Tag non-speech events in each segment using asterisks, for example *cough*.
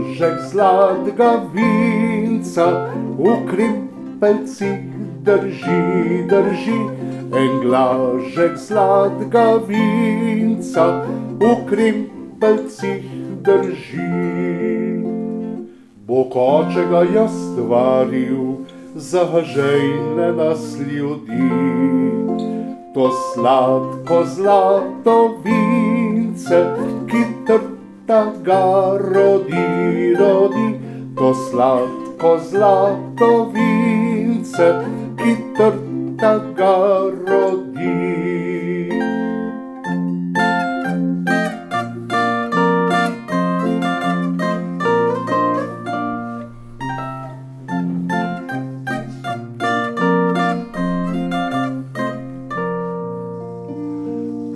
Glažek zlatega vinca v krimpelcih drži, drži. En glažek zlatega vinca v krimpelcih drži. Bog oče ga je stvaril, za žejne nas ljudi. To sladko zlato vince, ki trta ga rodi, rodi. To sladko zlato vince, ki trta ga rodi.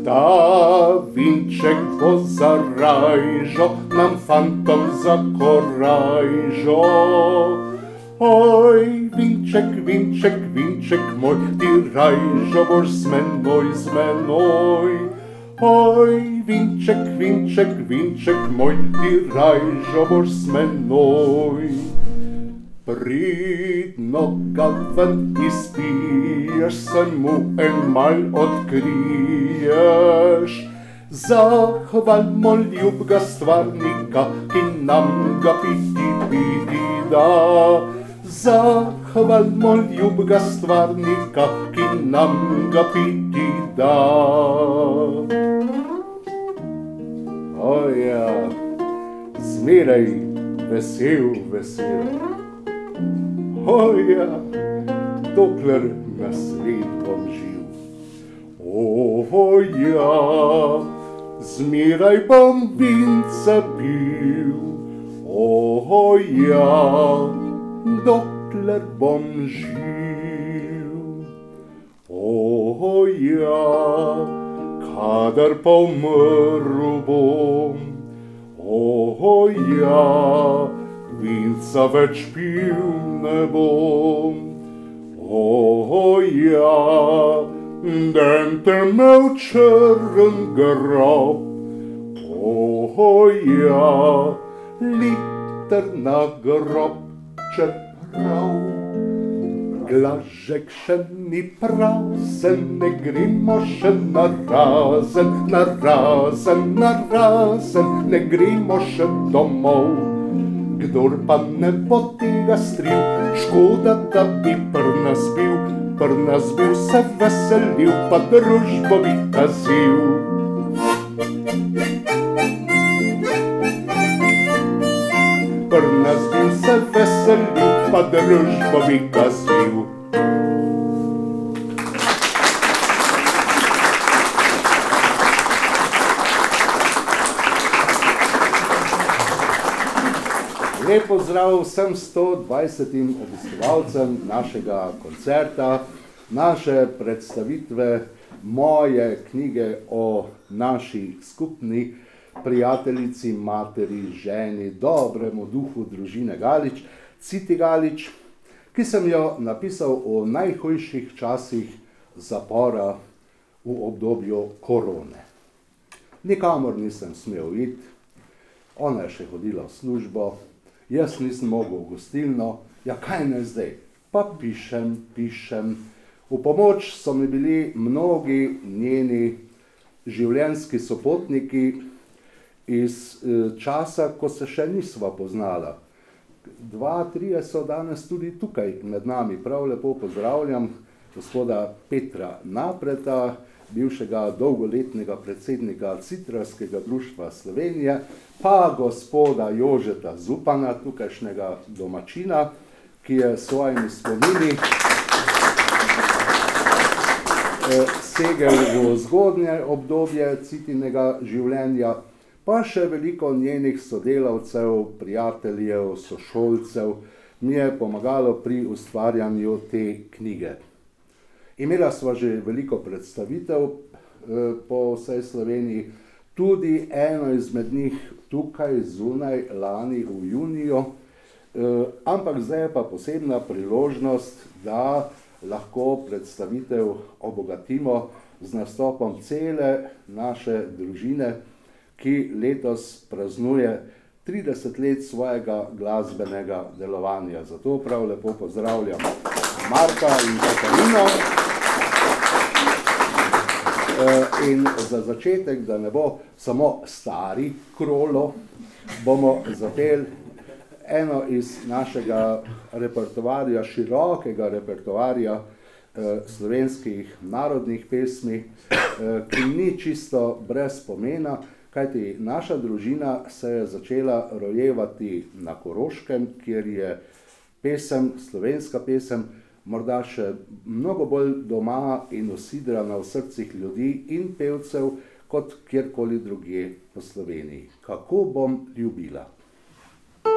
Ta vinček bo za rajžo, nam fantom za korajžo. Oj, vinček, vinček, vinček moj, ti rajžo boš z menoj, z menoj. Oj, vinček, vinček, vinček moj, ti rajžo boš z menoj. Pridno ga ven izpiješ, se mu en mal odkriješ. Zahvalmo ljubga stvarnika, ki nam ga piti piti da. Zahvalmo ljubga stvarnika, ki nam ga piti da. O ja, zmeraj vesel, vesel. O ja, dokler na svet bom živ. O ja, zmeraj bom vinca pil. O ja, dokler bom živ. O ja, kadar pa umrl bom. O ja, vinca več pil ne bom. O ja, dente me v črn grob. O ja, liter na grob, čeprav glažek še ni prazen, ne gremo še na razen, na razen, na razen, ne gremo še domov. Kdor pa ne bo tega stril, škoda, da bi pr nas bil, pr nas bil se veselil, pa družbo bi kazil. Pr nas bil se veselil, pa družbo bi kazil. Lep pozdrav vsem 120 obiskovalcem našega koncerta, naše predstavitve moje knjige o naši skupni prijateljici, materi, ženi, dobremu duhu družine Galič, Citi Galič, ki sem jo napisal o najhujših časih zapora v obdobju korone. Nikamor nisem smel iti, ona je še hodila v službo, jaz nisem mogel v gostilno, ja kaj ne zdaj, pa pišem, pišem. V pomoč so mi bili mnogi njeni življenjski sopotniki iz eh, časa, ko se še nisva poznala. Dva, trije so danes tudi tukaj med nami, prav lepo pozdravljam gospoda Petra Napreta, bivšega dolgoletnega predsednika Citrarskega društva Slovenije, pa gospoda Jožeta Zupana, tukajšnjega domačina, ki je s svojimi spomini segel v zgodnje obdobje citinega življenja, pa še veliko njenih sodelavcev, prijateljev, sošolcev mi je pomagalo pri ustvarjanju te knjige. Imela sva že veliko predstavitev po vsej Sloveniji, tudi eno izmed njih tukaj zunaj lani v juniju, ampak zdaj je pa posebna priložnost, da lahko predstavitev obogatimo z nastopom cele naše družine, ki letos praznuje trideset let svojega glasbenega delovanja, zato prav lepo pozdravljam Marka in Katarino. In za začetek, da ne bo samo stari Krolo, bomo zapeli eno iz našega repertoarja, širokega repertoarja slovenskih narodnih pesmi, ki ni čisto brez pomena, kajti naša družina se je začela rojevati na Koroškem, kjer je pesem, slovenska pesem morda še mnogo bolj doma in usidrana v srcih ljudi in pevcev kot kjerkoli drugje po Sloveniji. Kako bom ljubila. Pa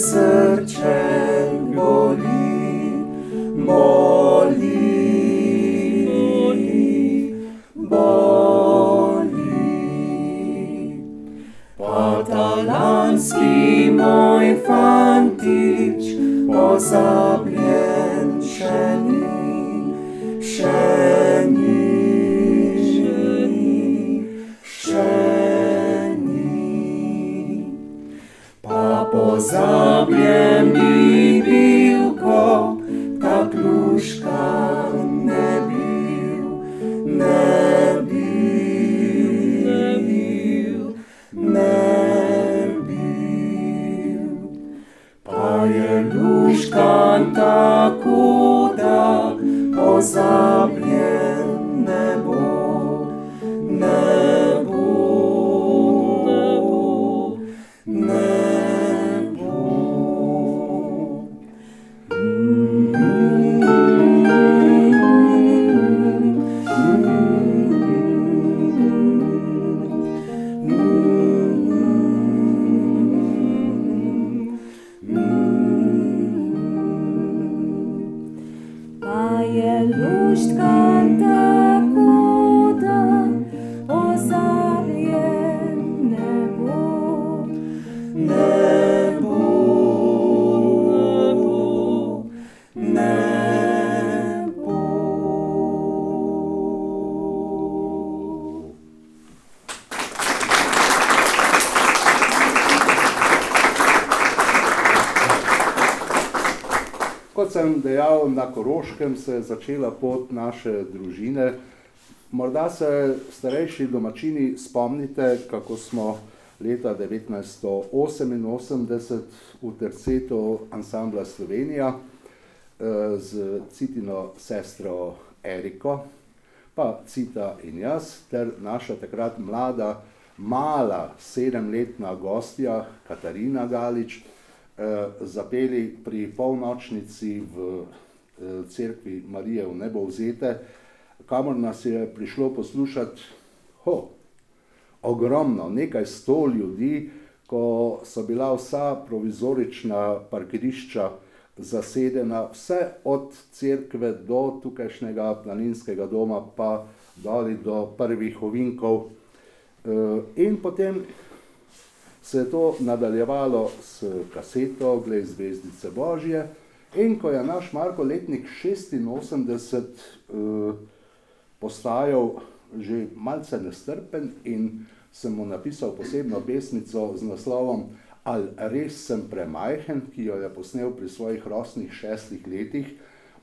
serczenk boli, boli, boli. Patalanski mój fantić, pozablien szeni, szeni. so. Sem dejal, na Koroškem se je začela pot naše družine. Morda se starejši domačini spomnite, kako smo leta devetnajststo oseminosemdeset v tercetu Ansambla Slovenija s Citino sestro Eriko, pa Cita in jaz ter naša takrat mlada, mala sedemletna gostja Katarina Galič zapeli pri polnočnici v cerkvi Marije Vnebovzete, kamor nas je prišlo poslušat ogromno, nekaj sto ljudi, ko so bila vsa provizorična parkirišča zasedena, vse od cerkve do tukajšnjega planinskega doma pa doli do prvih ovinkov. In potem se je to nadaljevalo s kaseto Glej, zvezdice božje, in ko je naš Marko letnik šestinosemdeset postajal že malce nestrpen in sem mu napisal posebno pesmico z naslovom Ali res sem premajhen, ki jo je posnel pri svojih rosnih šestih letih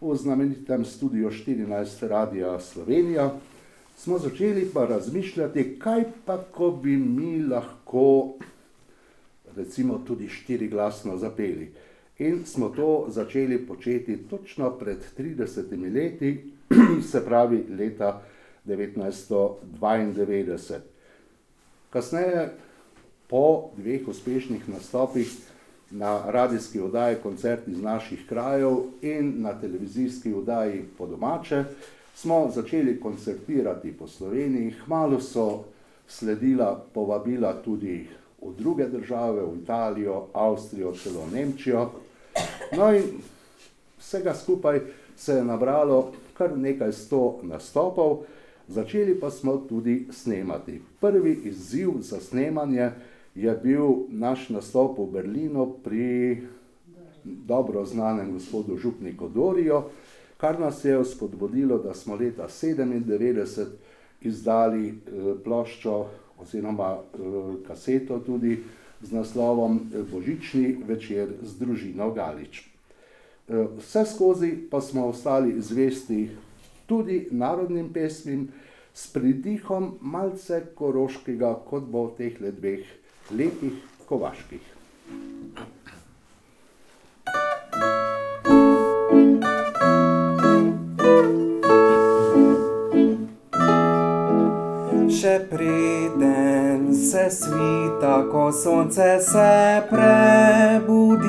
v znamenitem Studiu štirinajst Radia Slovenija, smo začeli pa razmišljati, kaj pa, ko bi mi lahko recimo tudi štiriglasno zapeli. In smo to začeli početi točno pred 30 leti, *clears throat* se pravi leta 1992. Kasneje, po dveh uspešnih nastopih na radijski oddaji Koncert iz naših krajev in na televizijski oddaji Po domače, smo začeli koncertirati po Sloveniji. Hmalo so sledila povabila tudi v druge države, v Italijo, Avstrijo, celo Nemčijo. No in vsega skupaj se je nabralo kar nekaj sto nastopov, začeli pa smo tudi snemati. Prvi izziv za snemanje je bil naš nastop v Berlinu pri dobro znanem gospodu Župniku Dorijo, kar nas je spodbudilo, da smo leta 1997 izdali ploščo oziroma kaseto tudi z naslovom Božični večer z družino Galič. Vseskozi pa smo ostali zvesti tudi narodnim pesmim s pridihom malce koroškega, kot bo v tehle dveh letih kovaških. Se svita, ko sonce se prebudi,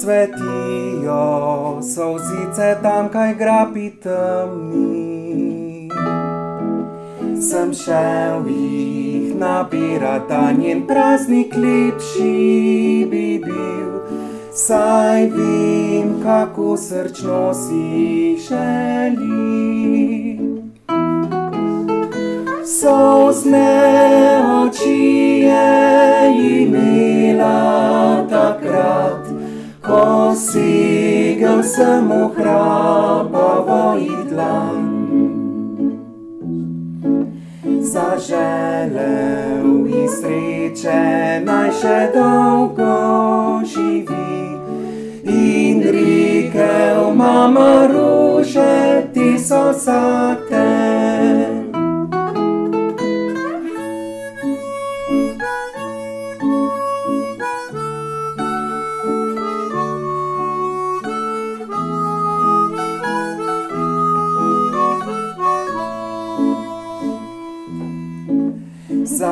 Cvetijo solzice tamkaj grapi temni. Sem šel jih nabirat, da njen praznik lepši bi bil, Saj vem, kako srčno si jih Solzne oči je imela takrat, ko segel sem v hrapavo ji dlan. Zaželel ji sreče, naj še dolgo živi, in rekel: "Mama, rože te so zate."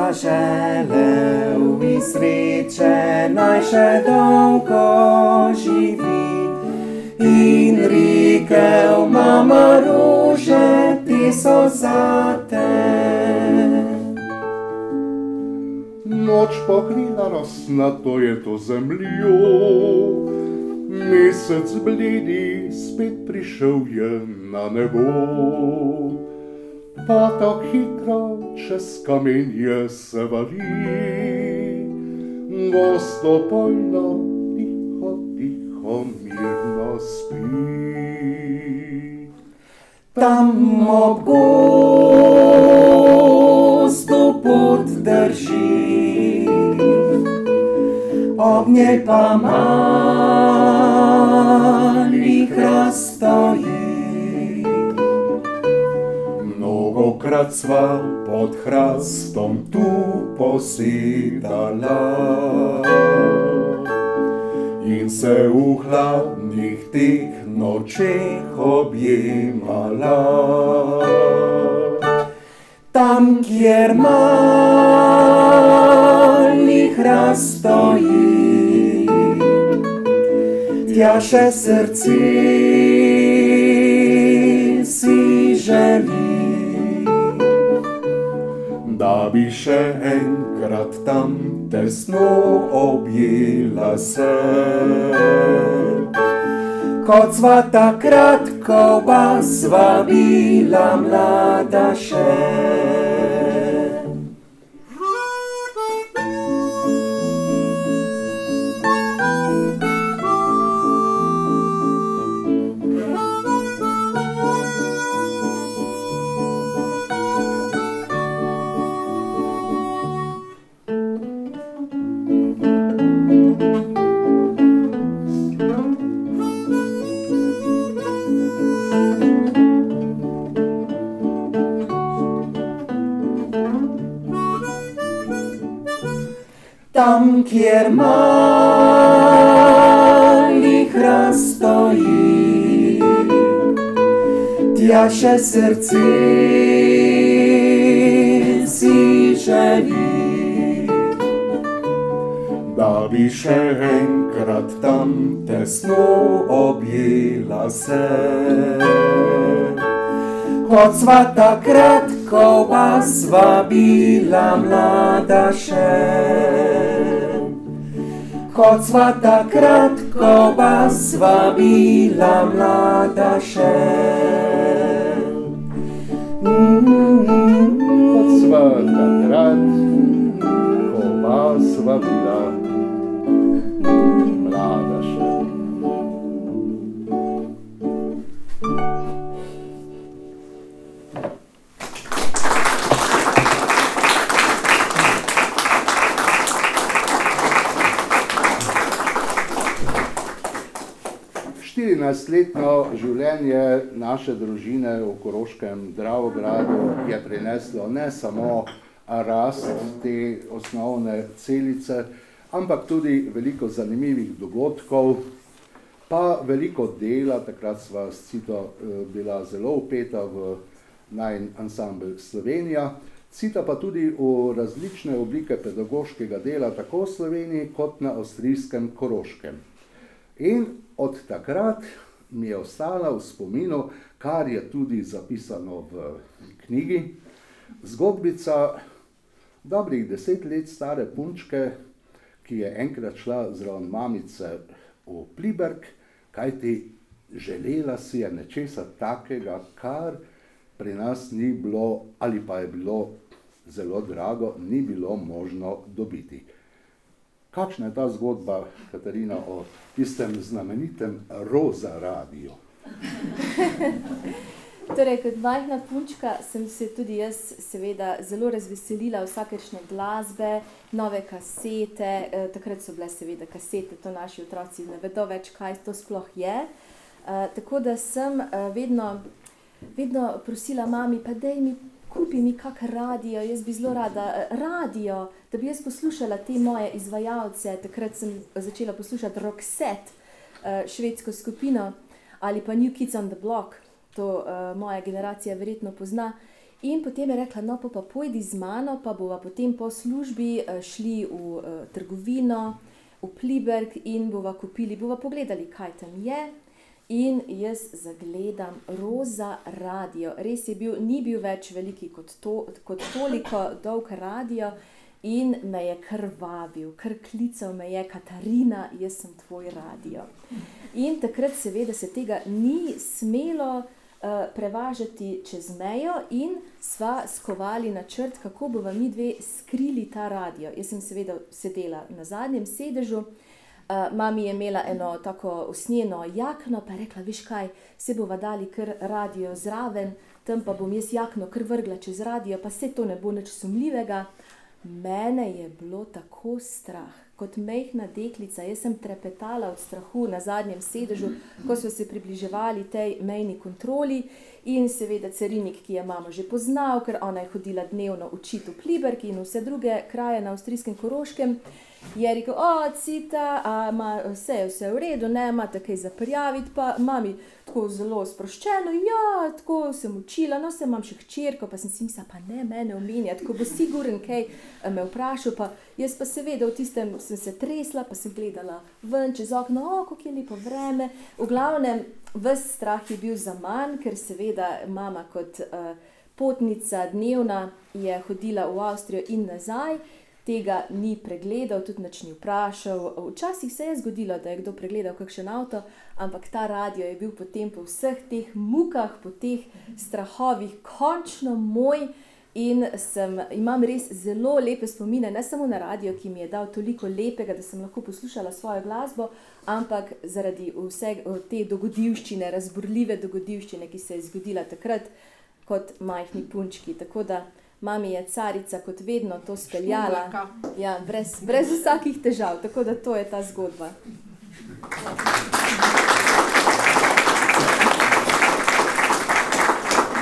Zaželel ji sreče, naj še dolgo živi, in rekel: "Mama, rože te so zate." Noč pokrila rosnato je to zemljo, mesec bledi spet prišel je na nebo. Potok hitro čez kamenje se vali, gostopojno, tiho, tiho, mirno spi. Tam ob gozdu pot drži, ob njej pa mali hrast Mnogokrat sva pod hrastom tu posedala in se v hladnih teh nočeh objemala. Tam, kjer mali hrast stoji, tja še srce si želi. Še enkrat tam tesno objela se. Kot sva takrat, ko oba sva bila mlada še. Mali stoji, tja še srce si želi. Da bi še enkrat tam tesno objela se. Kot sva takrat, ko oba sva bila mlada še. Kot sva takrat, ko oba sva bila mlada še. Kot sva takrat, ko oba sva bila mlada 14-letno življenje naše družine v Koroškem Dravogradu je prineslo ne samo rast te osnovne celice, ampak tudi veliko zanimivih dogodkov, pa veliko dela, takrat sva s Cito eh, bila zelo upeta v najn ansambl Slovenija, Cita pa tudi v različne oblike pedagoškega dela tako v Sloveniji kot na avstrijskem Koroškem. In od takrat mi je ostala v spominu, kar je tudi zapisano v knjigi, zgodbica dobrih deset let stare punčke, ki je enkrat šla zraven mamice v Pliberg, kajti želela si je nečesa takega, kar pri nas ni bilo ali pa je bilo zelo drago, ni bilo možno dobiti. Kakšna je ta zgodba, Katarina, o tistem znamenitem Roza radiju? *laughs* Torej, kot majhna punčka sem se tudi jaz seveda zelo razveselila vsakršne glasbe, nove kasete, eh, takrat so bile seveda kasete, to naši otroci ne vedo več, kaj to sploh je. Eh, tako da sem eh, vedno, vedno prosila mami, pa dej mi, kupi mi kak radio, jaz bi zelo rada eh, radio, da bi jaz poslušala te moje izvajalce, takrat sem začela poslušati Roxette, eh, švedsko skupino, ali pa New Kids on the Block, to uh, moja generacija verjetno pozna. In potem je rekla, no pa, pa pojdi z mano, pa bova potem po službi šli v trgovino, v Pliberg in bova kupili, bova pogledali, kaj tam je. In jaz zagledam roza radio. Res je bil, ni bil več veliki kot, to, kot toliko dolg radio in me je krvavil, kar klical me je Katarina, jaz sem tvoj radio. In takrat seveda se tega ni smelo uh, prevažati čez mejo in sva skovali načrt, kako bova mi dve skrili ta radio. Jaz sem seveda sedela na zadnjem sedežu, uh, mami je imela eno tako usnjeno jakno, pa je rekla, viš kaj, se bova dali kar radio zraven, tam pa bom jaz jakno kar vrgla čez radio, pa se to ne bo nič sumljivega. Mene je bilo tako strah, kot mehna deklica. Jaz sem trepetala od strahu na zadnjem sedežu, ko so se približevali tej mejni kontroli. In seveda carinik, ki je mamo že poznal, ker ona je hodila dnevno učiti v Pliberg in vse druge kraje na avstrijskem Koroškem, je rekel: O, cita, a ima vse, je vse v redu, ne imate kaj za prijaviti, pa mami tako zelo sproščeno, ja, tako sem učila, no, se imam še hčerko, pa sem si mislila, pa ne mene omenjati, ko bo siguren kaj eh, me vprašal, pa jaz pa seveda v tistem sem se tresla, pa sem gledala ven čez okno, o, kako je lepo vreme. V glavnem, ves strah je bil za manj, ker seveda mama kot uh, potnica dnevna je hodila v Avstrijo in nazaj. Tega ni pregledal, tudi nič ni vprašal. Včasih se je zgodilo, da je kdo pregledal kakšen avto, ampak ta radio je bil potem po vseh teh mukah, po teh strahovih, končno moj. In sem, imam res zelo lepe spomine, ne samo na radio, ki mi je dal toliko lepega, da sem lahko poslušala svojo glasbo, ampak zaradi vse te dogodivščine, razburljive dogodivščine, ki se je zgodila takrat kot majhni punčki. Tako da mami je carica, kot vedno, to speljala. Ja, brez, brez vsakih težav, tako da to je ta zgodba.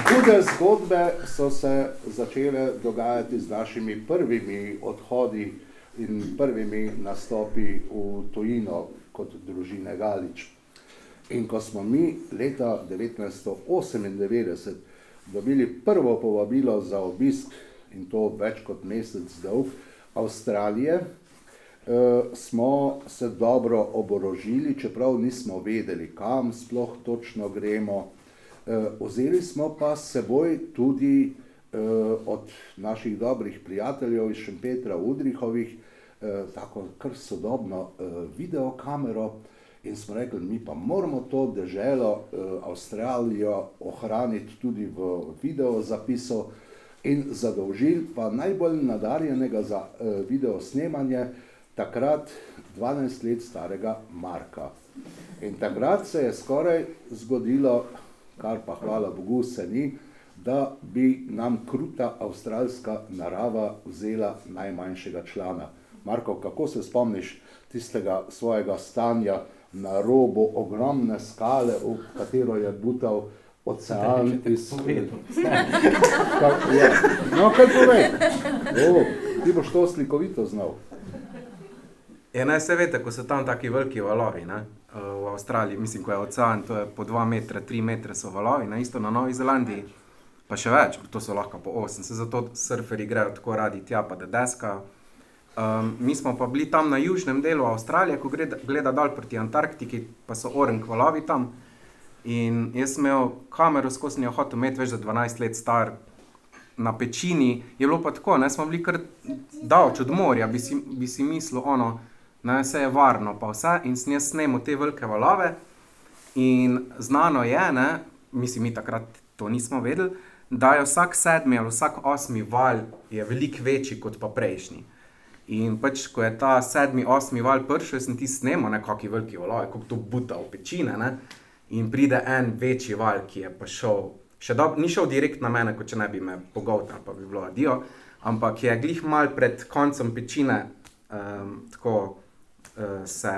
Hude zgodbe so se začele dogajati z našimi prvimi odhodi in prvimi nastopi v tujino kot družine Galič. In ko smo mi leta 1998 dobili prvo povabilo za obisk, in to več kot mesec dolg, Avstralije, eh, smo se dobro oborožili, čeprav nismo vedeli, kam sploh točno gremo. Eh, vzeli smo pa seboj tudi eh, od naših dobrih prijateljev iz Šempetra, Udrihovih, tako kar sodobno videokamero in smo rekli, mi pa moramo to deželo, Avstralijo, ohraniti tudi v video zapisu in zadolžili pa najbolj nadarjenega za video snemanje, takrat 12 let starega Marka. In takrat se je skoraj zgodilo, kar pa hvala Bogu se ni, da bi nam kruta avstralska narava vzela najmanjšega člana. Marko, kako se spomniš tistega svojega stanja na robu ogromne skale, v katero je butal ocean iz svetu? Ja. No, kaj povej? O, ti boš to slikovito znal. Ja, ne, se veste, ko so tam taki veliki valovi ne? Eh, v Avstraliji, mislim, ko je ocean, to je po 2 metre, 3 metre so valovi, na isto na Novi Zelandiji, pa še več, to so lahko po 8, se zato surferi grejo tako radi tja, pa da deska. Um, mi smo pa bili tam na južnem delu Avstralije, ko gleda, gleda dol proti Antarktiki, pa so oren valovi tam. In jaz sem imel kamero skozi njo hotel imeti več za 12 let star. Na pečini je bilo pa tako, da smo bili kar daleč od morja, bi si, bi si mislil, ono, ne, vse je varno, pa vse in snijemo snemo te velike valove. In znano je, ne, mislim, mi takrat to nismo vedeli, da je vsak sedmi ali vsak osmi val veliko večji kot pa prejšnji. In pač, ko je ta sedmi, osmi val prišel, sem ti snemo nekakšni veliki valovi, kot to buta v pečine. Ne, in pride en večji val, ki je pa šel. Dob, ni šel direkt na mene, kot če ne bi me pogoltal, pa bi bilo adijo, ampak je glih mal pred koncem pečine, um, tako uh, se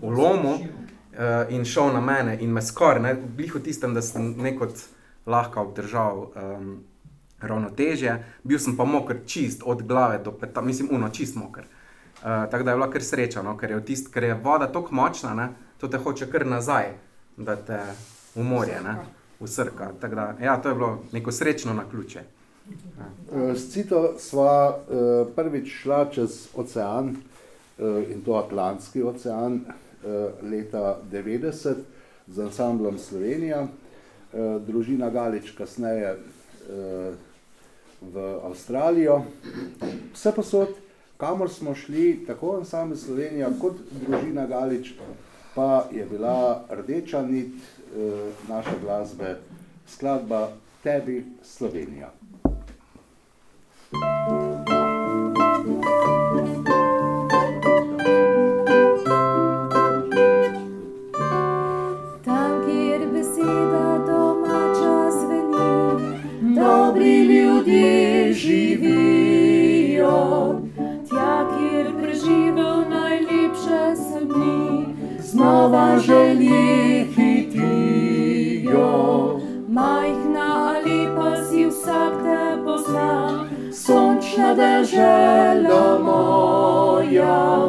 ulomil uh, in šel na mene in me skoraj, bliž v tistem, da sem nekot lahko obdržal um, ravnotežje, bil sem pa moker čist od glave do peta, mislim, uno čist moker. Uh, tako da je bilo kar sreča, no? ker, je tist, ker je voda tako močna, ne? to te hoče kar nazaj, da te umorje, usrka. Da, ja, to je bilo neko srečno na ključe. S Cito sva uh, prvič šla čez ocean, Eh, in to Atlantski ocean eh, leta 90 z ansamblom Slovenija, eh, družina Galič kasneje v Avstralijo. Vse posod, kamor smo šli, tako ansambl Slovenija kot družina Galič, pa je bila rdeča nit naše glasbe, skladba Tebi Slovenija. Thank you. Želje hitijo. Majhna ali pa si vsak te pozna, sončna dežela moja,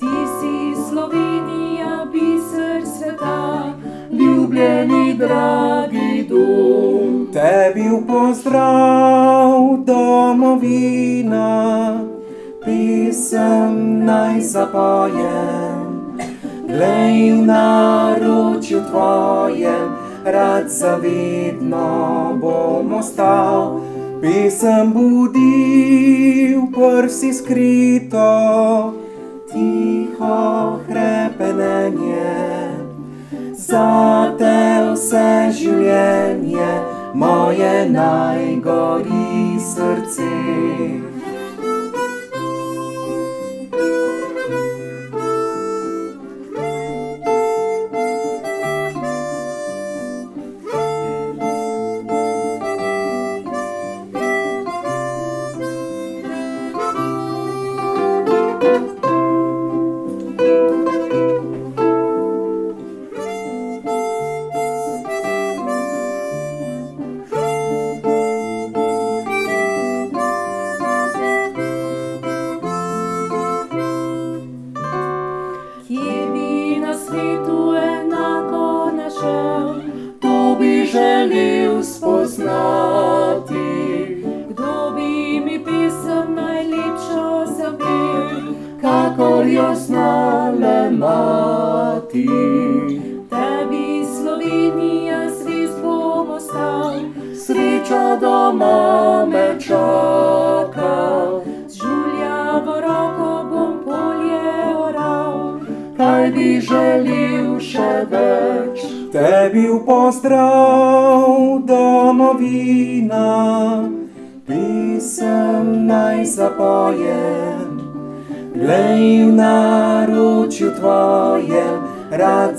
ti si Slovenija, biser sveta, ljubljeni dragi dom. Tebi v pozdrav, domovina, pisem naj zapojem. Glej v naročju tvojem, rad zavedno bom ostal. Pisem budi v prsi skrito, tiho hrepenenje. Za te vse življenje moje najgori srce.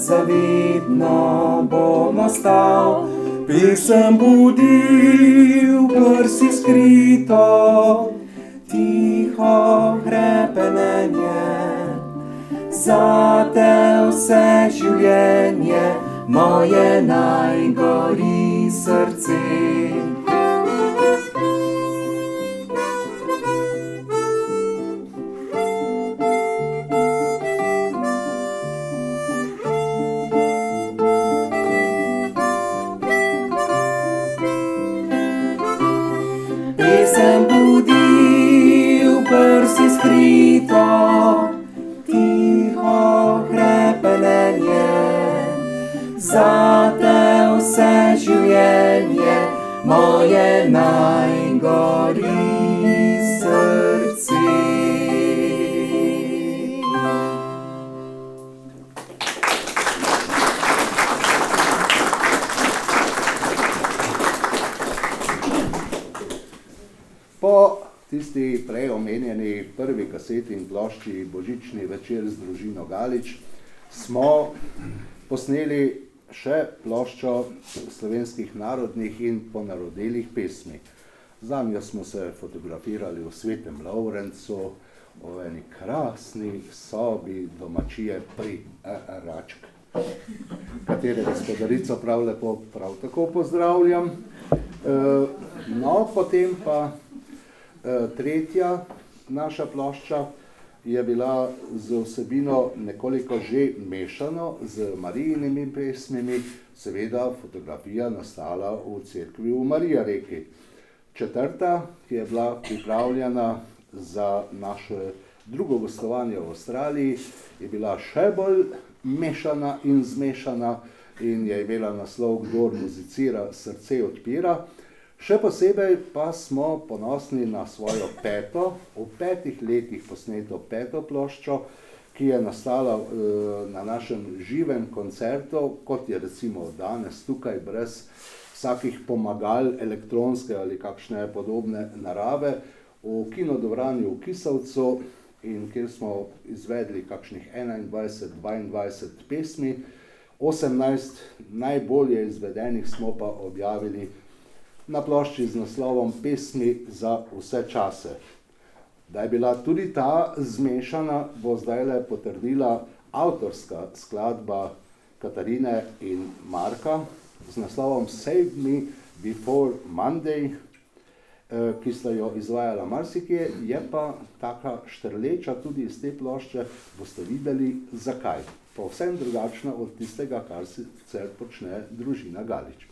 zavidno bom ostal. Pisem budil, Zate vse življenje, moje najgori srce. Po tisti prej omenjeni prvi kaseti in plošči Božični večer z družino Galič smo posneli še ploščo slovenskih narodnih in ponarodelih pesmi. Za njo smo se fotografirali v Svetem Lovrencu, v eni krasni sobi domačije pri Račk, katere gospodarico prav lepo prav tako pozdravljam. Eh, No, potem pa eh, tretja naša plošča je bila z vsebino nekoliko že mešano z Marijinimi pesmimi, seveda fotografija nastala v cerkvi v Marija reki. Četrta, ki je bila pripravljena za naše drugo gostovanje v Avstraliji, je bila še bolj mešana in zmešana in je imela naslov Kdor muzicira, srce odpira. Še posebej pa smo ponosni na svojo peto, v petih letih posneto peto ploščo, ki je nastala eh, na našem živem koncertu, kot je recimo danes tukaj, brez vsakih pomagal, elektronske ali kakšne podobne narave, v kinodvorani v Kisavcu, in kjer smo izvedli kakšnih 21-22 pesmi, 18 najbolje izvedenih smo pa objavili na plošči z naslovom Pesmi za vse čase. Da je bila tudi ta zmešana, bo zdaj le potrdila avtorska skladba Katarine in Marka z naslovom Save Me Before Monday, eh, ki sta jo izvajala marsikje, je pa taka štrleča tudi iz te plošče, boste videli zakaj. Povsem drugačna od tistega, kar sicer počne družina Galič.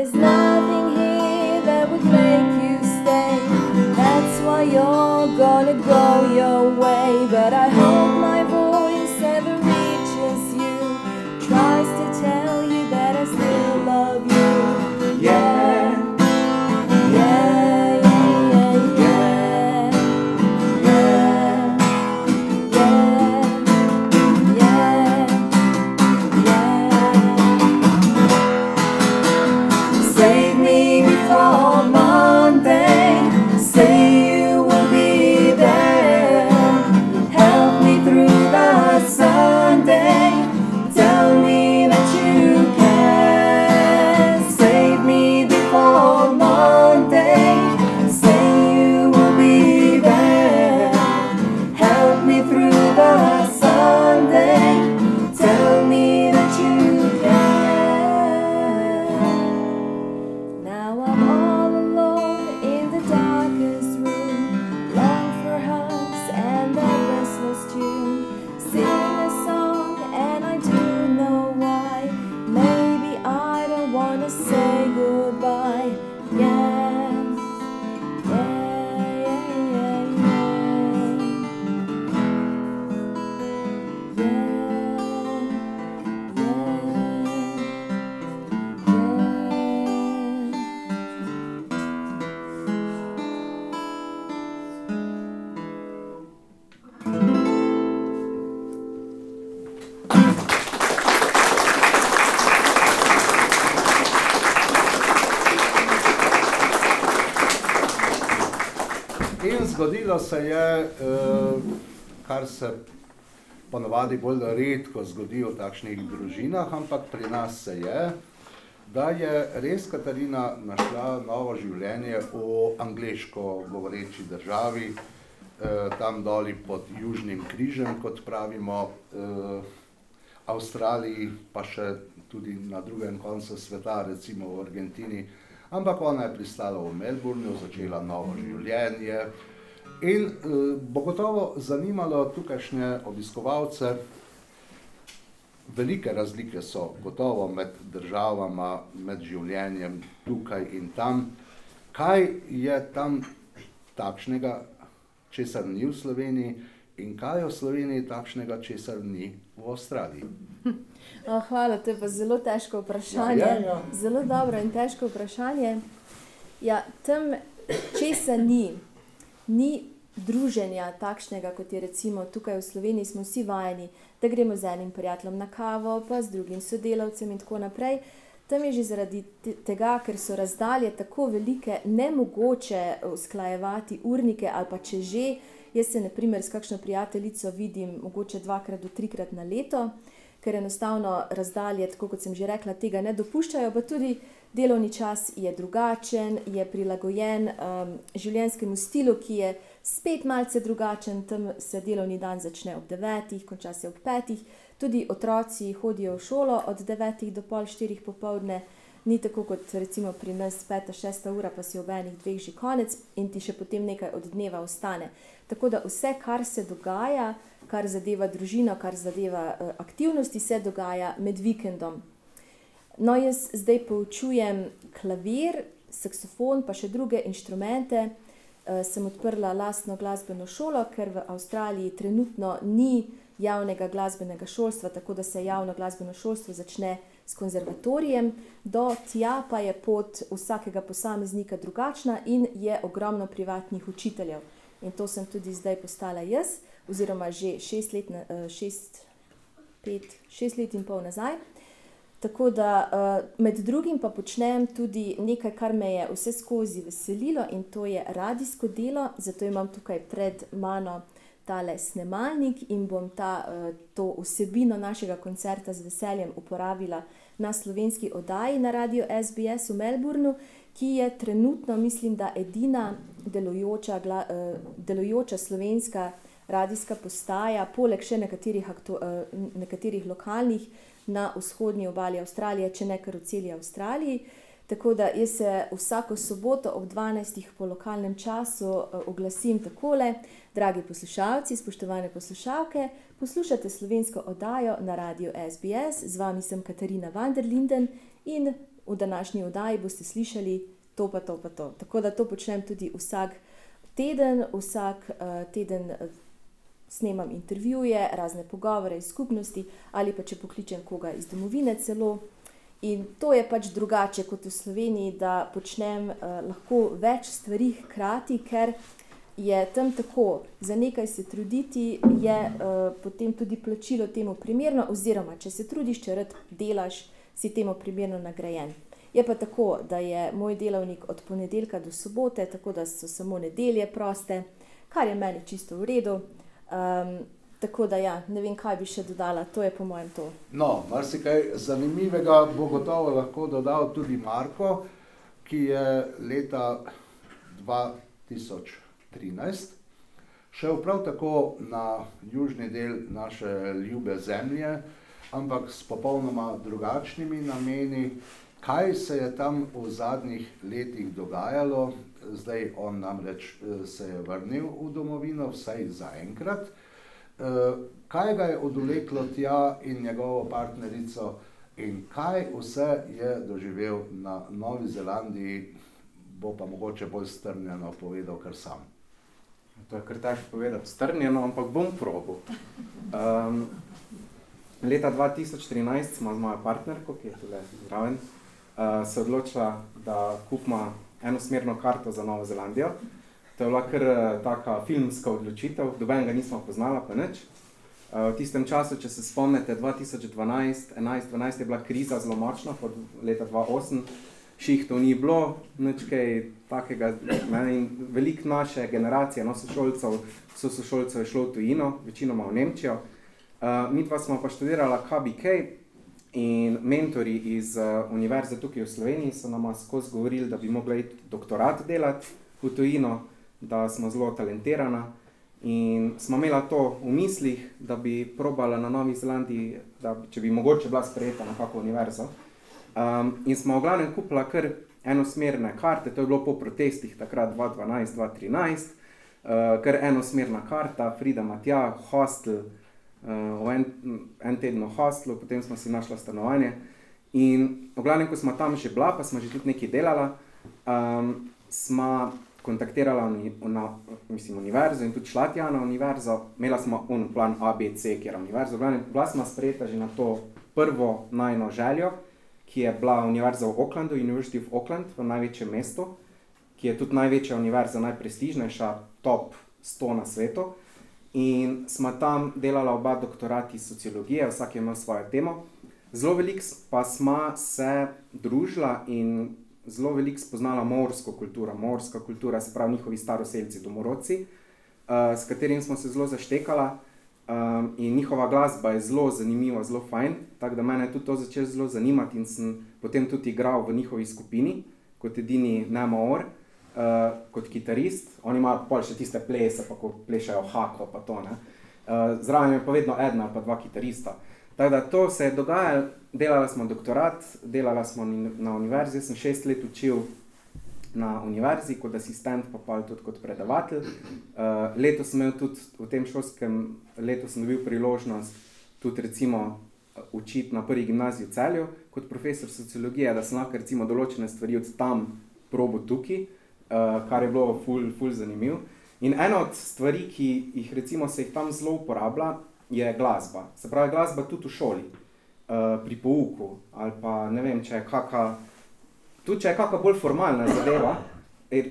is not. In zgodilo se je, eh, kar se ponavadi bolj redko zgodi v takšnih družinah, ampak pri nas se je, da je res Katarina našla novo življenje v angliško govoreči državi, eh, tam doli pod Južnim križem, kot pravimo, eh, Avstraliji, pa še tudi na drugem koncu sveta, recimo v Argentini. Ampak ona je pristala v Melbournu, začela novo življenje. In eh, bo gotovo zanimalo tukajšnje obiskovalce, velike razlike so gotovo med državama, med življenjem tukaj in tam. Kaj je tam takšnega, česar ni v Sloveniji, in kaj je v Sloveniji takšnega, česar ni v Avstraliji? Oh, hvala, to je pa zelo težko vprašanje. Ja, ja, ja. Zelo dobro in težko vprašanje. Ja, tam česa ni, ni druženja takšnega, kot je recimo tukaj v Sloveniji, smo vsi vajeni, da gremo z enim prijateljem na kavo, pa z drugim sodelavcem in tako naprej. Tam je že zaradi te- tega, ker so razdalje tako velike, nemogoče usklajevati urnike ali pa če že. Jaz se, na primer, s kakšno prijateljico vidim mogoče dvakrat do trikrat na leto, ker enostavno razdalje, tako kot sem že rekla, tega ne dopuščajo, pa tudi delovni čas je drugačen, je prilagojen um, življenjskemu stilu, ki je spet malce drugačen. Tam se delovni dan začne ob devetih, konča se ob petih, tudi otroci hodijo v šolo od devetih do pol štirih popovdne. Ni tako kot recimo pri nas, peta, šesta ura, pa si ob enih dveh že konec in ti še potem nekaj od dneva ostane. Tako da vse, kar se dogaja, kar zadeva družino, kar zadeva uh, aktivnosti, se dogaja med vikendom. No, jaz zdaj poučujem klavir, saksofon, pa še druge inštrumente. Uh, sem odprla lastno glasbeno šolo, ker v Avstraliji trenutno ni javnega glasbenega šolstva, tako da se javno glasbeno šolstvo začne s konzervatorijem, do tja pa je pot vsakega posameznika drugačna in je ogromno privatnih učiteljev. In to sem tudi zdaj postala jaz, oziroma že šest let, na- eh, šest, pet, šest let in pol nazaj. Tako da uh, med drugim pa počnem tudi nekaj, kar me je vse skozi veselilo in to je radijsko delo. Zato imam tukaj pred mano tale snemalnik in bom ta, uh, to vsebino našega koncerta z veseljem uporabila na slovenski oddaji na radiju SBS v Melbournu, ki je trenutno, mislim, da edina delujoča, delujoča slovenska radijska postaja, poleg še nekaterih, uh, nekaterih lokalnih na vzhodnji obali Avstralije, če ne kar v celi Avstraliji. Tako da jaz se vsako soboto ob 12. po lokalnem času eh, oglasim takole. Dragi poslušalci, spoštovane poslušalke, poslušate slovensko oddajo na radiju SBS, z vami sem Katarina Vanderlinden in v današnji oddaji boste slišali to pa to pa to. Tako da to počnem tudi vsak teden, vsak uh, teden snemam intervjuje, razne pogovore iz skupnosti ali pa če pokličem koga iz domovine celo. In to je pač drugače kot v Sloveniji, da počnem uh, lahko več stvari hkrati, ker je tam tako, za nekaj se truditi, je uh, potem tudi plačilo temu primerno, oziroma če se trudiš, če rad delaš, si temu primerno nagrajen. Je pa tako, da je moj delovnik od ponedeljka do sobote, tako da so samo nedelje proste, kar je meni čisto v redu. Um, tako da, ja, ne vem, kaj bi še dodala, to je po mojem to. No, marsikaj zanimivega bo gotovo lahko dodal tudi Marko, ki je leta 2013 šel prav tako na južni del naše ljube zemlje, ampak s popolnoma drugačnimi nameni, kaj se je tam v zadnjih letih dogajalo. Zdaj on namreč eh, se je vrnil v domovino, vsaj zaenkrat. Eh, kaj ga je odvleklo tja in njegovo partnerico, in kaj vse je doživel na Novi Zelandiji, bo pa mogoče bolj strnjeno povedal, kar sam. To je kar težko povedati, strnjeno, ampak bom probil. Um, leta 2013 smo z mojo partnerko, ki je tukaj zraven, uh, se odločila, da kupimo enosmerno karto za Novo Zelandijo. To je bila kar uh, taka filmska odločitev, doben ga nismo poznala, pa nič. Uh, v tistem času, če se spomnite, 2012, 11, 12 je bila kriza zelo močna, od leta 2008, šihtov ni bilo, nič kaj takega. Ne, in veliko naše generacije, no, sošolcev, so sošolcev šlo v tujino, večinoma v Nemčijo. Uh, mi dva smo pa študirala KBK, In mentori iz uh, univerze tukaj v Sloveniji so nam skozi govorili, da bi mogli iti doktorat delati v tujino, da smo zelo talentirana. In smo imeli to v mislih, da bi probala na Novi Zelandiji, da bi, če bi mogoče bila sprejeta na kakšno univerzo. Um, in smo v glavnem kupila kar enosmerne karte, to je bilo po protestih takrat 2012-2013, uh, kar enosmerna karta, Frida Matja, hostel, uh, v en, en teden v hostlu, potem smo si našli stanovanje. In v glavnem, ko smo tam že bila, pa smo že tudi nekaj delala, um, smo kontaktirala uni, na mislim, univerzo in tudi šla tja na univerzo. Imela smo un plan ABC, kjer je glavnem, bila smo sprejeta že na to prvo najno željo, ki je bila univerza v Aucklandu, University of Auckland, v največjem mestu, ki je tudi največja univerza, najprestižnejša, top 100 na svetu. In smo tam delali oba doktorati iz sociologije, vsak je imel svojo temo. Zelo veliko pa smo se družila in zelo veliko spoznala morsko kulturo, morska kultura, se pravi njihovi staroseljci, domorodci, uh, s katerimi smo se zelo zaštekala. Um, in njihova glasba je zelo zanimiva, zelo fajn. Tako da me je tudi to začelo zelo zanimati in sem potem tudi igral v njihovi skupini kot edini Nemo Or uh, kot kitarist, oni imajo pa še tiste plese, pa ko plešajo hako, pa to ne. Uh, zraven je pa vedno ena ali pa dva kitarista. Tako da to se je dogajalo, delali smo doktorat, delali smo na univerzi, jaz sem šest let učil na univerzi kot asistent, pa pa tudi kot predavatelj. Uh, letos sem imel tudi v tem šolskem letu sem dobil priložnost tudi recimo učiti na prvi gimnaziji v Celju kot profesor sociologije, da sem lahko recimo določene stvari od tam probo tukaj, uh, kar je bilo ful, ful zanimiv. In ena od stvari, ki jih recimo se jih tam zelo uporablja, je glasba. Se pravi, glasba tudi v šoli, uh, pri pouku ali pa ne vem, če je kakšna, tudi če je kakšna bolj formalna zadeva,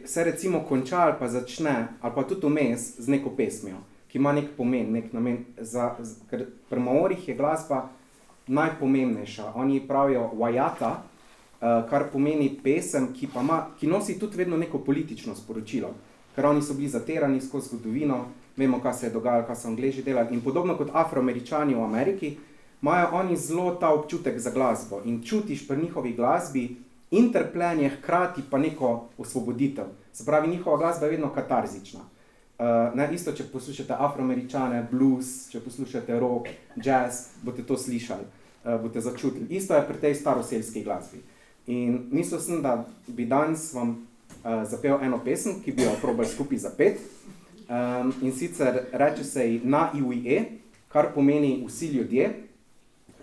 se recimo konča ali pa začne, ali pa tudi vmes z neko pesmijo, ki ima nek pomen, nek namen. Za, za, ker pri Maorih je glasba najpomembnejša. Oni pravijo vajata, kar pomeni pesem, ki, ma, ki nosi tudi vedno neko politično sporočilo. Ker oni so bili zaterani skozi zgodovino, vemo, kaj se je dogajalo, kaj so Angleži delali. In podobno kot Afroameričani v Ameriki, imajo oni zelo ta občutek za glasbo in čutiš pri njihovi glasbi interplenje, hkrati pa neko osvoboditev. Se pravi, njihova glasba je vedno katarzična. Uh, ne, isto, če poslušate afroameričane, blues, če poslušate rock, jazz, boste to slišali, uh, boste začutili. Isto je pri tej staroseljski glasbi. Uh, In mislil sem, da bi danes vam uh, zapel eno pesem, ki bi jo probal skupaj zapet. Um, in sicer reče se ji na IUE, kar pomeni vsi ljudje,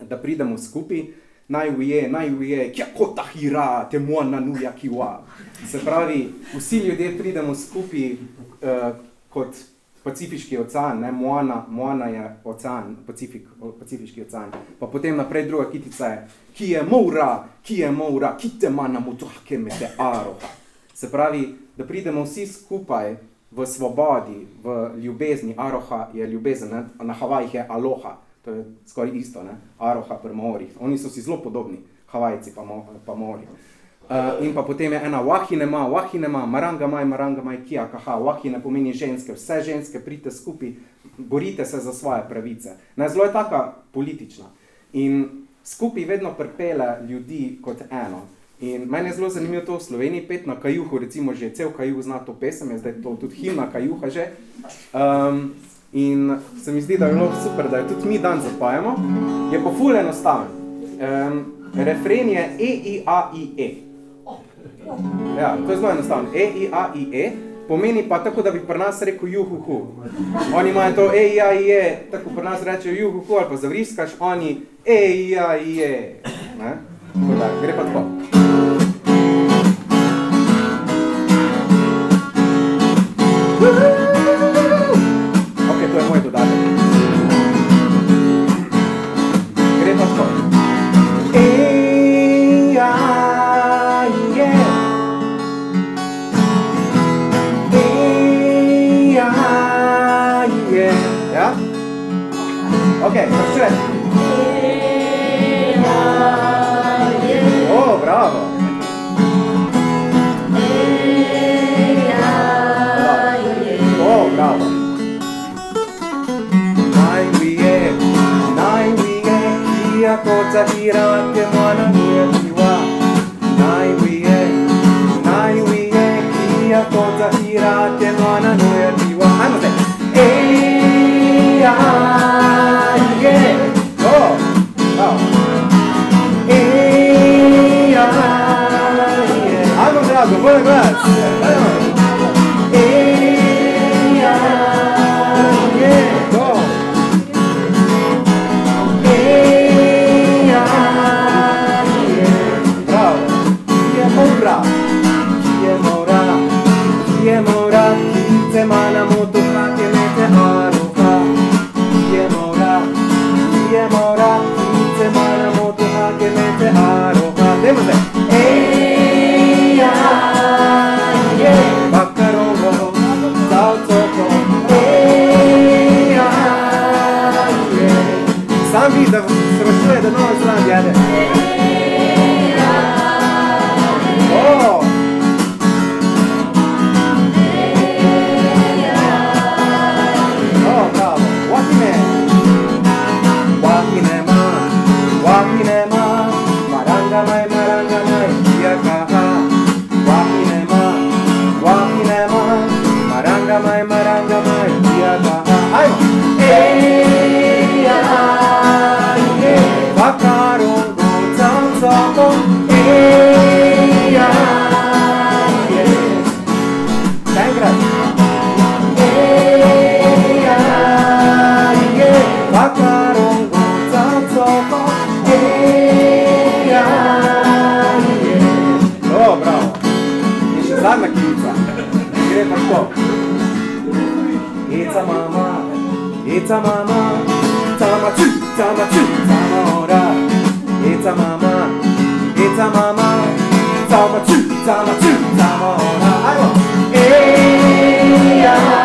da pridemo skupaj. Na IUE, na IUE, kja kota hira, te moa na nuja kiwa. Se pravi, vsi ljudje pridemo skupaj uh, kot Pacifiški ocean, ne, Moana, Moana je ocean, Pacifik, Pacifiški ocean. Pa potem naprej druga kitica je, ki je moura, ki je moura, ki te mana mutuhke me te aroha. Se pravi, da pridemo vsi skupaj v svobodi, v ljubezni. Aroha je ljubezen, ne? na Havajih je aloha, to je skoraj isto, ne? aroha pri morih. Oni so si zelo podobni, Havajci pa, mo, pa mori. Uh, in pa potem je ena wahinema, wahinema, marangamaj, marangamaj, kia, kaha, wahine pomeni ženske, vse ženske pridite skupaj, borite se za svoje pravice. Ne, zelo je taka politična. In skupaj vedno pripele ljudi kot eno. In meni je zelo zanimivo to v Sloveniji, pet na kajuhu, recimo že cel kajuh zna to pesem, je zdaj to tudi himna kajuha že. Um, in se mi zdi, da je bilo super, da jo tudi mi dan zapajemo. Je pa ful enostaven. Um, refren je E, I, A, I, E. Ja, to je zelo enostavno. E, I, A, I, E. Pomeni pa tako, da bi pri nas rekel juhu hu. Oni imajo to E, I, A, I, E, tako pri nas rečejo juhu hu, ali pa zavriskaš, oni E, I, A, I, E. Ne? Tako da, gre pa tako. たままざまつざまつざまおらえざままえざままざまつざまつざまおらえや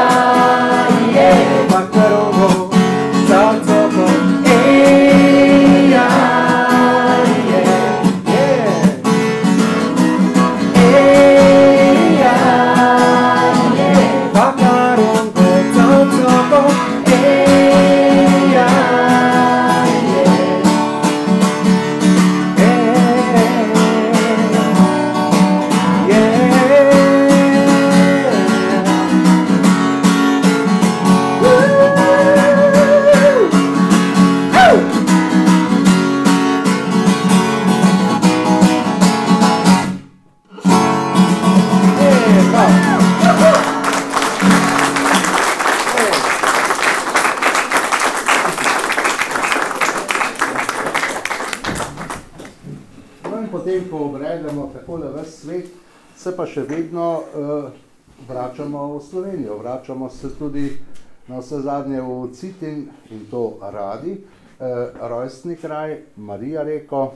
vračamo se tudi na vse zadnje v Citin in to radi. Eh, rojstni kraj, Marija Reko,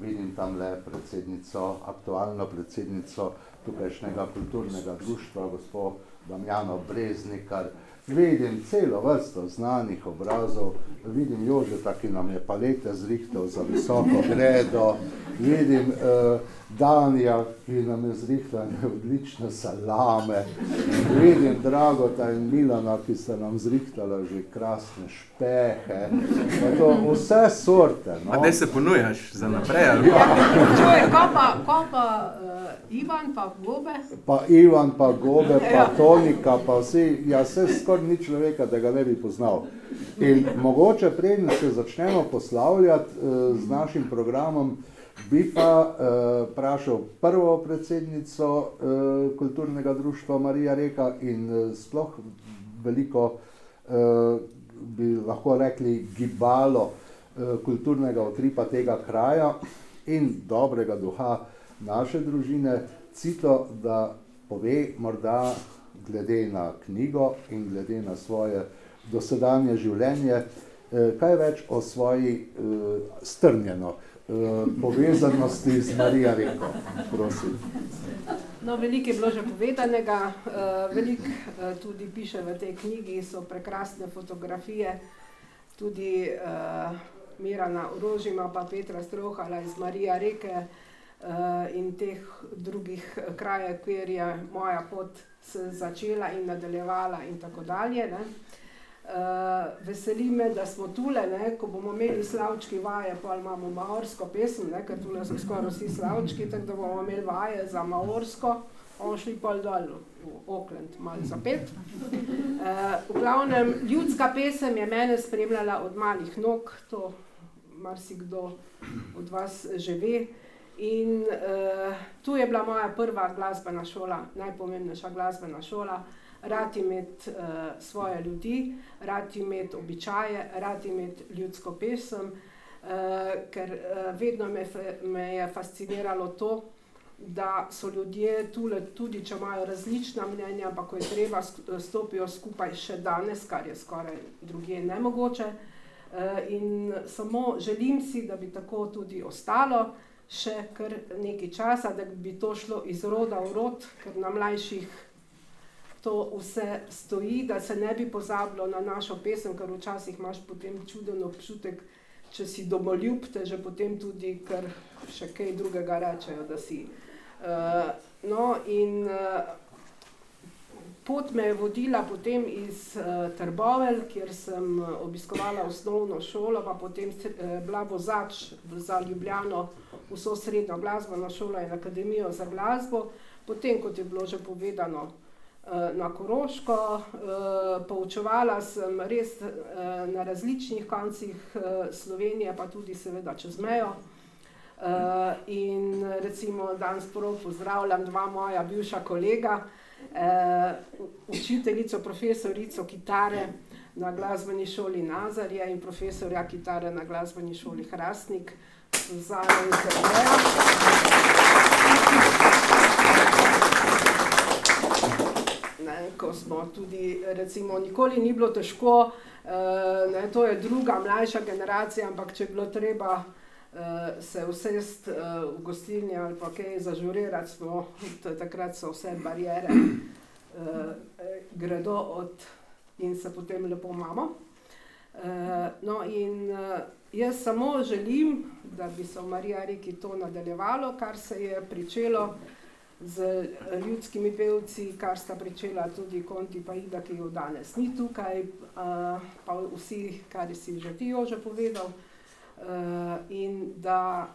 vidim tam le predsednico, aktualno predsednico tukajšnjega kulturnega društva, gospod Damjano Breznikar, vidim celo vrsto znanih obrazov, vidim Jožeta, ki nam je palete zrihtel za visoko gredo, vidim uh, Danija, ki nam je zrihtel odlične salame, vidim Dragota in Milana, ki sta nam zrihtala že krasne špehe, pa to vse sorte. No. A te se ponujaš za naprej? Ali? Ja. Čuj, ko pa, ko pa uh, Ivan, pa Gobe, Pa Ivan, pa Gobe, pa Ja. Tonika, pa vsi, ja, vse skoraj ni človeka, da ga ne bi poznal. In mogoče preden se začnemo poslavljati eh, z našim programom, bi pa eh, vprašal prvo predsednico eh, kulturnega društva Marija Reka in eh, sploh veliko, eh, bi lahko rekli, gibalo eh, kulturnega utripa tega kraja in dobrega duha naše družine, Cito, da pove morda glede na knjigo in glede na svoje dosedanje življenje, eh, kaj več o svoji eh, strnjeno. eh, povezanosti z Marijo Reko. Prosim. no veliko je bilo že povedanega, uh, veliko uh, tudi piše v tej knjigi, so prekrasne fotografije, tudi uh, Mirana Orožima, pa Petra Strohala iz Marija Reke uh, in teh drugih eh, krajev, kjer je moja pot se začela in nadaljevala in tako dalje. Ne. Uh, veseli me, da smo ne, ko bomo imeli slavčki vaje, pa imamo maorsko pesem, ne, ker tule so skoraj vsi slavčki, tako da bomo imeli vaje za maorsko, bomo šli pa dol v Oakland, malo zapet. Uh, v glavnem, ljudska pesem je mene spremljala od malih nog, to marsikdo od vas že ve. In uh, tu je bila moja prva glasbena šola, najpomembnejša glasbena šola. Rad imeti uh, svoje ljudi, rad imeti običaje, rad imeti ljudsko pesem, uh, ker uh, vedno me, me je fasciniralo to, da so ljudje tule, tudi če imajo različna mnenja, ampak ko je treba, stopijo skupaj še danes, kar je skoraj drugje nemogoče. In samo želim si, da bi tako tudi ostalo še kar nekaj časa, da bi to šlo iz roda v rod, ker na mlajših to vse stoji, da se ne bi pozabilo na našo pesem, ker včasih imaš potem čuden občutek, če si domoljub, te že potem tudi kar še kaj drugega rečejo, da si. Uh, no, in uh, pot me je vodila potem iz uh, Trbovelj, kjer sem uh, obiskovala osnovno šolo, pa potem uh, bila vozač za Ljubljano, vso srednjo glasbeno šolo in akademijo za glasbo. Potem, kot je bilo že povedano, eh, na Koroško, eh, poučevala sem res eh, na različnih koncih eh, Slovenije, pa tudi seveda čez mejo. In recimo danes prav pozdravljam dva moja bivša kolega, učiteljico, profesorico kitare na glasbeni šoli Nazarja in profesorja kitare na glasbeni šoli Hrastnik, Suzana in Sergeja. Ko smo tudi, recimo, nikoli ni bilo težko, uh, ne, to je druga, mlajša generacija, ampak če je bilo treba uh, se usesti uh, v gostilni ali pa kaj zažurirati, smo, takrat so vse barijere, uh, gredo od in se potem lepo imamo. Uh, no, in uh, jaz samo želim, da bi se v Marija Reki to nadaljevalo, kar se je pričelo z ljudskimi pevci, kar sta pričela tudi Konti pa Ida, ki jo danes ni tukaj, pa vsi, kar si že ti Jože povedal. Uh, in da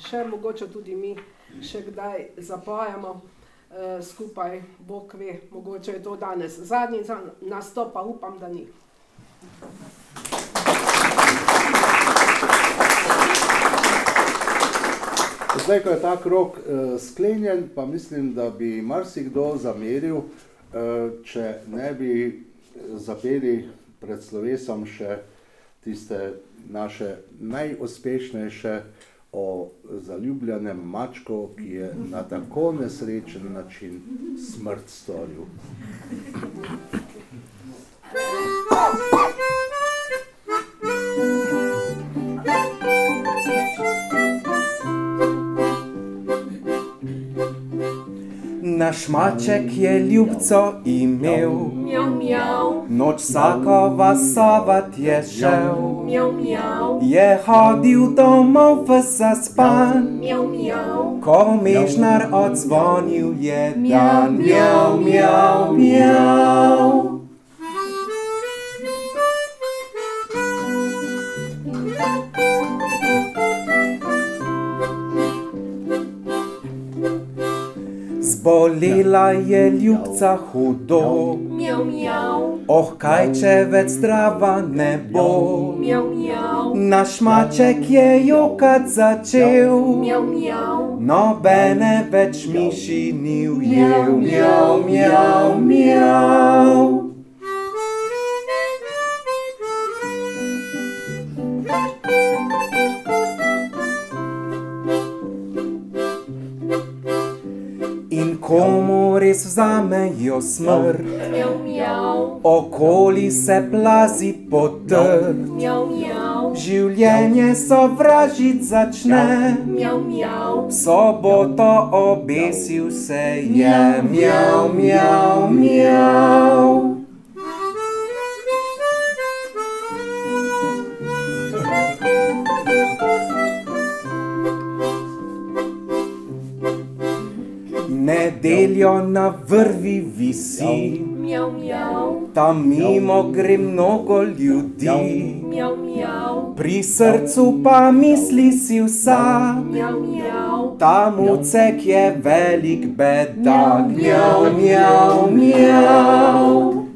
še mogoče tudi mi še kdaj zapojemo uh, skupaj, Bog ve, mogoče je to danes zadnji za- nastop, pa upam, da ni. Zdaj, ko je ta krok uh, sklenjen, pa mislim, da bi marsikdo zameril, uh, če ne bi zapeli pred slovesom še tiste naše najuspešnejše o zaljubljenem mačku, ki je na tako nesrečen način smrt storil. Naš maček je ljubco imel, Miau, miau, noč vsakova savat je šel. miau, miau, Je hodil domov v zaspan, miau, miau, ko mežnar odzvonil je dan. Mjau, mjau, mjau. Zbolela je ljubca hudo, miau, miau, oh kaj če več zdrava ne bo. miau, miau, Naš maček je jokat začel, miau, miau, nobene več miši ni ujel. Mjau, mjau, mjau. In vzamejo smrt, miau, miau, okoli se plazi potr. miau, miau, Življenje sovražit začne, miau, miau, soboto obesil se je. Mjau, mjau, mjau. Nedeljo na vrvi visi, miau, miau, tam mimo gre mnogo ljudi. miau, miau, Pri srcu pa misli si vsa, miau, miau, ta mucek je velik bedak. Mjau, mjau, mjau.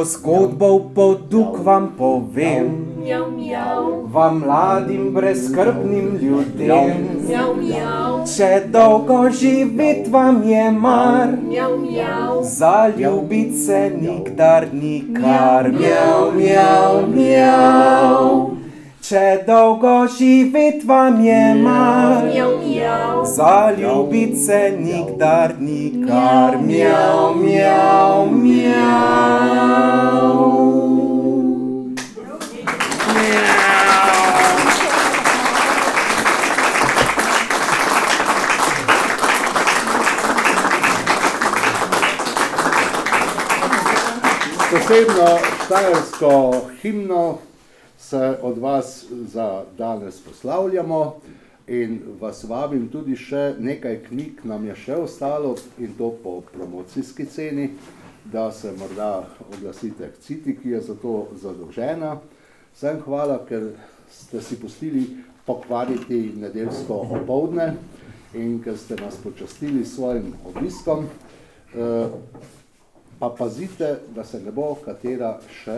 To zgodbo v poduk vam povem, miau, miau, vam mladim brezskrbnim ljudem. miau, miau, Če dolgo živeti vam je mar, miau, miau, zaljubit se nikdar nikar. Mjau, mjau, mjau. Če dolgo živeti vam je mar, miau, miau, zaljubit se nikdar nikar. Mjau, mjau, mjau. Posebno štajersko himno se od vas za danes poslavljamo in vas vabim tudi še nekaj knjig nam je še ostalo in to po promocijski ceni, da se morda oglasite k Citi, ki je za to zadolžena. Vsem hvala, ker ste si pustili pokvariti nedeljsko opoldne in ker ste nas počastili s svojim obiskom. Eh, Pa pazite, da se ne bo katera še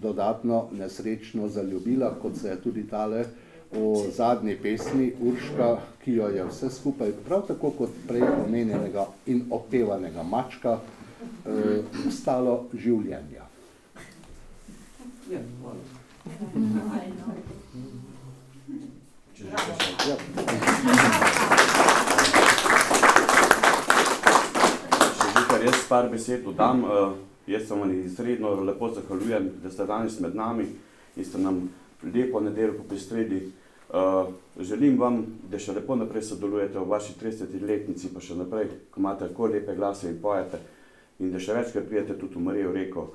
dodatno nesrečno zaljubila, kot se je tudi tale v zadnji pesmi Urška, ki jo je vse skupaj, prav tako kot prej omenjenega in opevanega mačka, eh, stalo življenja. Če že kar jaz par besed dodam, uh, jaz se vam izredno lepo zahvaljujem, da ste danes med nami in ste nam lepo nedeljo popestrili. Uh, želim vam, da še lepo naprej sodelujete v vaši 30-letnici, pa še naprej, ko imate tako lepe glase in pojete in da še večkrat prijete tudi v Marijo reko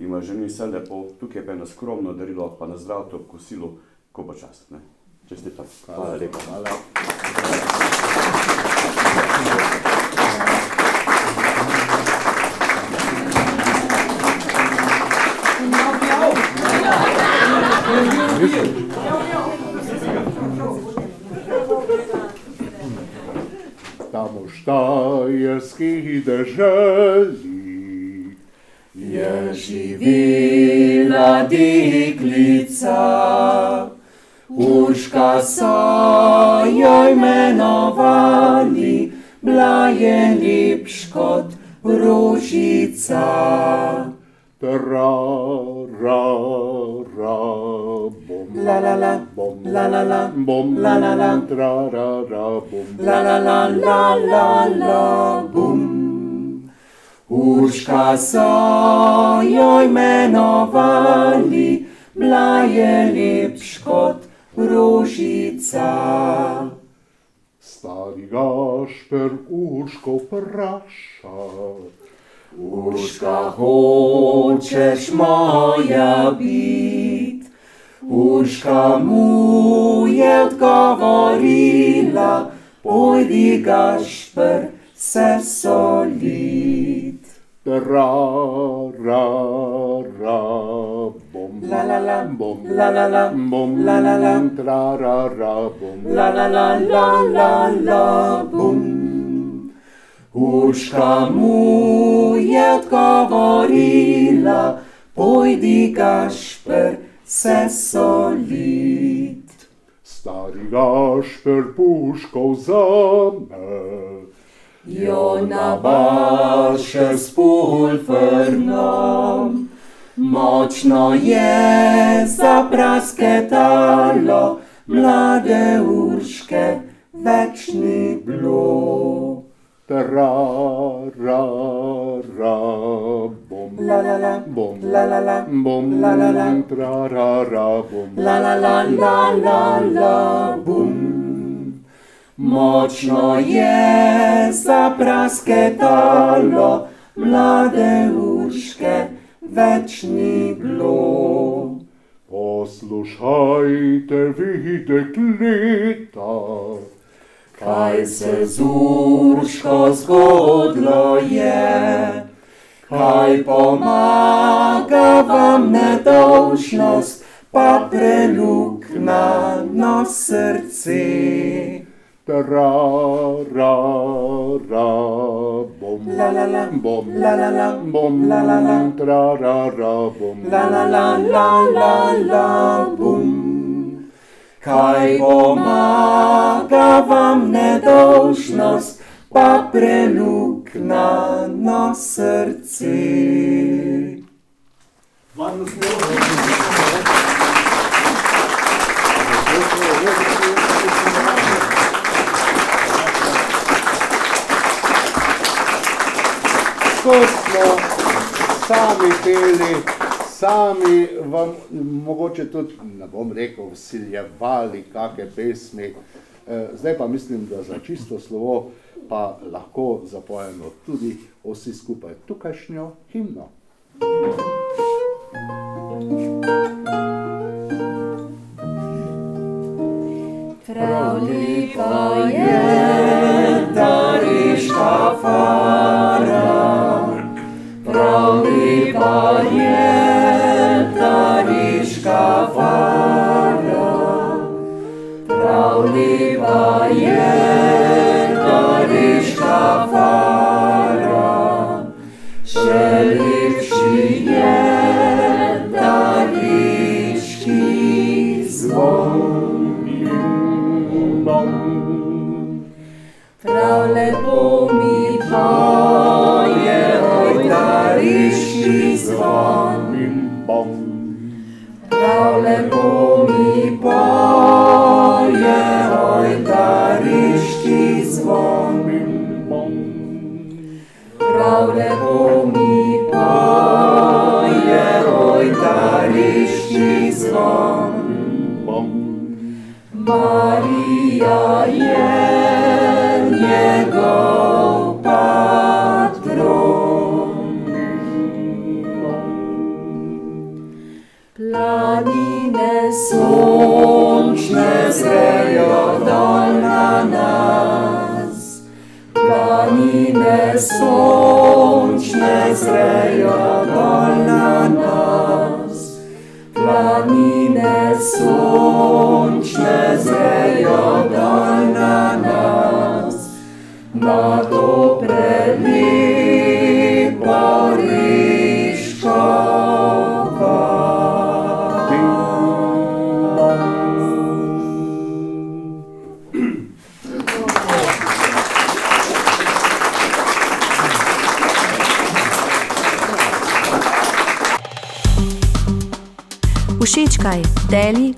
in vam želim vse lepo, tukaj je pa eno skromno darilo, pa na zdravto ob kosilu, ko bo čas. Ne? Čestitam. Hvala lepa. Hvala. Tam v štajerskih deželi Je živela deklica, Urška so jo imenovali, bila blaje lepš kot rožica. Tra, ra, ra, bom. La la la, bom. la la la, Bom, la la la. tra, ra, ra, bom. la la la la la la bum. Urška so jo imenovali, bila je lepš kot rožica. Stari Gašper Urško vpraša. Urška, hočeš moja bit? Urška mu je odgovorila, pojdi Gašper se solit. Ra, ra, ra, bom. La la la, bom. la la la, Bom, la la la. tra, ra, ra, bom. La la la la la la bum. Urška mu je odgovorila, pojdi Gašper se solit. Stari Gašper Puškov zame. Jo nabaše s pulvernom, močno je zaprasketalo, mlade urške več ni bilo. Tra, ra, ra, bom. La la la, Bom, la la la, bom, la la la. tra, ra, ra, bom. la la la la la la bum. Močno je zaprasketalo, mlade urške več ni bilo. Poslušajte, vi dekleta, Kaj se z urško zgodilo je? Kaj pomaga vam nedolžnost, pa prelukna na srce? tra, ra, ra, bom. La la la, bom, la la la, bom, la la la. tra, ra, ra, bom. La la la la la la bum. Kaj pomaga vam nedolžnost, pa prelukna na srce? Ko smo sami peli, sami vam mogoče tudi, ne bom rekel, vsiljevali kakšne pesmi. Eh, Zdaj pa mislim, da za čisto slovo pa lahko zapojemo tudi vsi skupaj tukajšnjo himno. Prav lepa Je ta riška fara, prav lepa je prav lepa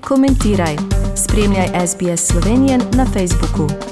komentiraj. Spremljaj SBS Slovenijo na Facebooku.